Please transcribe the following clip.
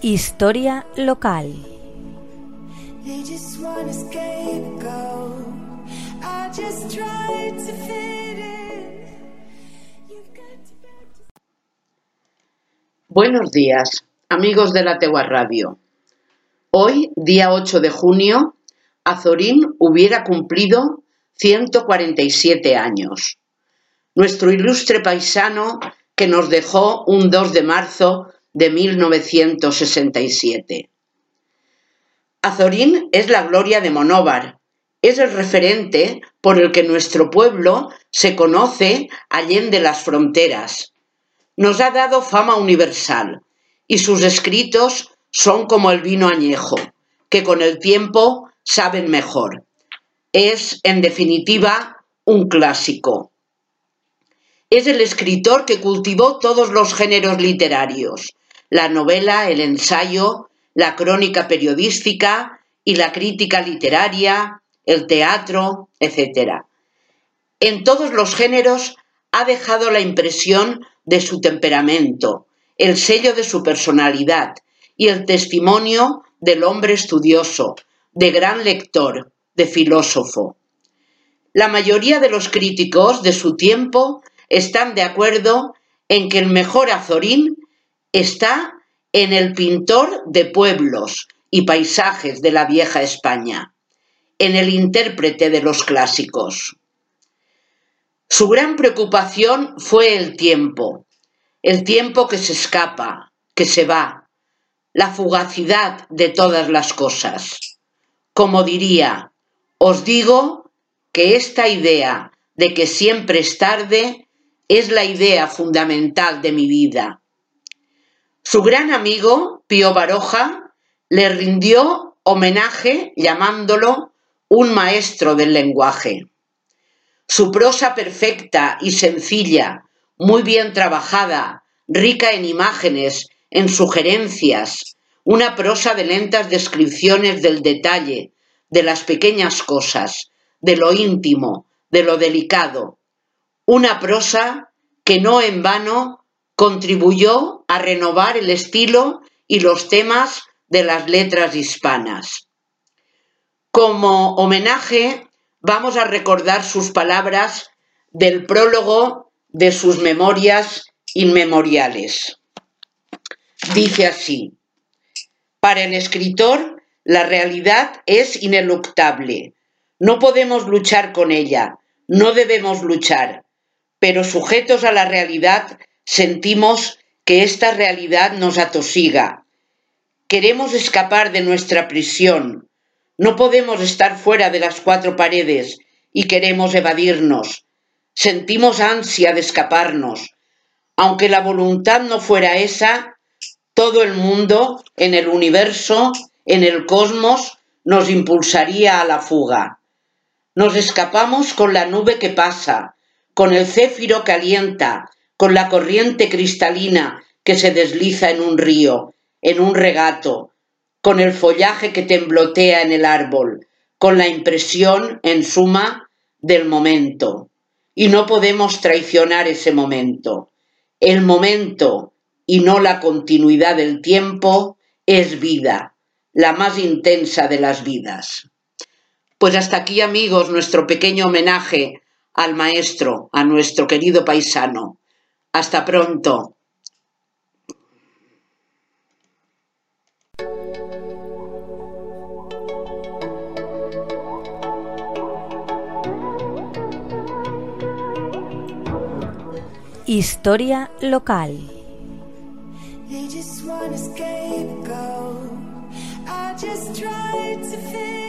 Historia local. Buenos días, amigos de la Tegua Radio. Hoy, día 8 de junio, Azorín hubiera cumplido 147 años. Nuestro ilustre paisano que nos dejó un 2 de marzo de 1967. Azorín es la gloria de Monóvar, es el referente por el que nuestro pueblo se conoce allende las fronteras. Nos ha dado fama universal y sus escritos son como el vino añejo, que con el tiempo saben mejor. Es, en definitiva, un clásico. Es el escritor que cultivó todos los géneros literarios, la novela, el ensayo, la crónica periodística y la crítica literaria, el teatro, etc. En todos los géneros ha dejado la impresión de su temperamento, el sello de su personalidad y el testimonio del hombre estudioso, de gran lector, de filósofo. La mayoría de los críticos de su tiempo están de acuerdo en que el mejor Azorín está en el pintor de pueblos y paisajes de la vieja España, en el intérprete de los clásicos. Su gran preocupación fue el tiempo, el tiempo que se escapa, que se va, la fugacidad de todas las cosas. Como diría, os digo que esta idea de que siempre es tarde es la idea fundamental de mi vida. Su gran amigo, Pío Baroja, le rindió homenaje llamándolo un maestro del lenguaje. Su prosa perfecta y sencilla, muy bien trabajada, rica en imágenes, en sugerencias, una prosa de lentas descripciones del detalle, de las pequeñas cosas, de lo íntimo, de lo delicado. Una prosa que no en vano contribuyó a renovar el estilo y los temas de las letras hispanas. Como homenaje, vamos a recordar sus palabras del prólogo de sus memorias inmemoriales. Dice así, para el escritor, la realidad es ineluctable. No podemos luchar con ella, no debemos luchar, pero sujetos a la realidad sentimos que esta realidad nos atosiga. Queremos escapar de nuestra prisión. No podemos estar fuera de las cuatro paredes y queremos evadirnos. Sentimos ansia de escaparnos. Aunque la voluntad no fuera esa, todo el mundo, en el universo, en el cosmos, nos impulsaría a la fuga. Nos escapamos con la nube que pasa, con el céfiro que alienta, con la corriente cristalina que se desliza en un río, en un regato, con el follaje que temblotea en el árbol, con la impresión, en suma, del momento. Y no podemos traicionar ese momento. El momento, y no la continuidad del tiempo, es vida, la más intensa de las vidas. Pues hasta aquí, amigos, nuestro pequeño homenaje al maestro, a nuestro querido paisano. Hasta pronto. Historia local. They just wanna scapegoat. I just tried to fit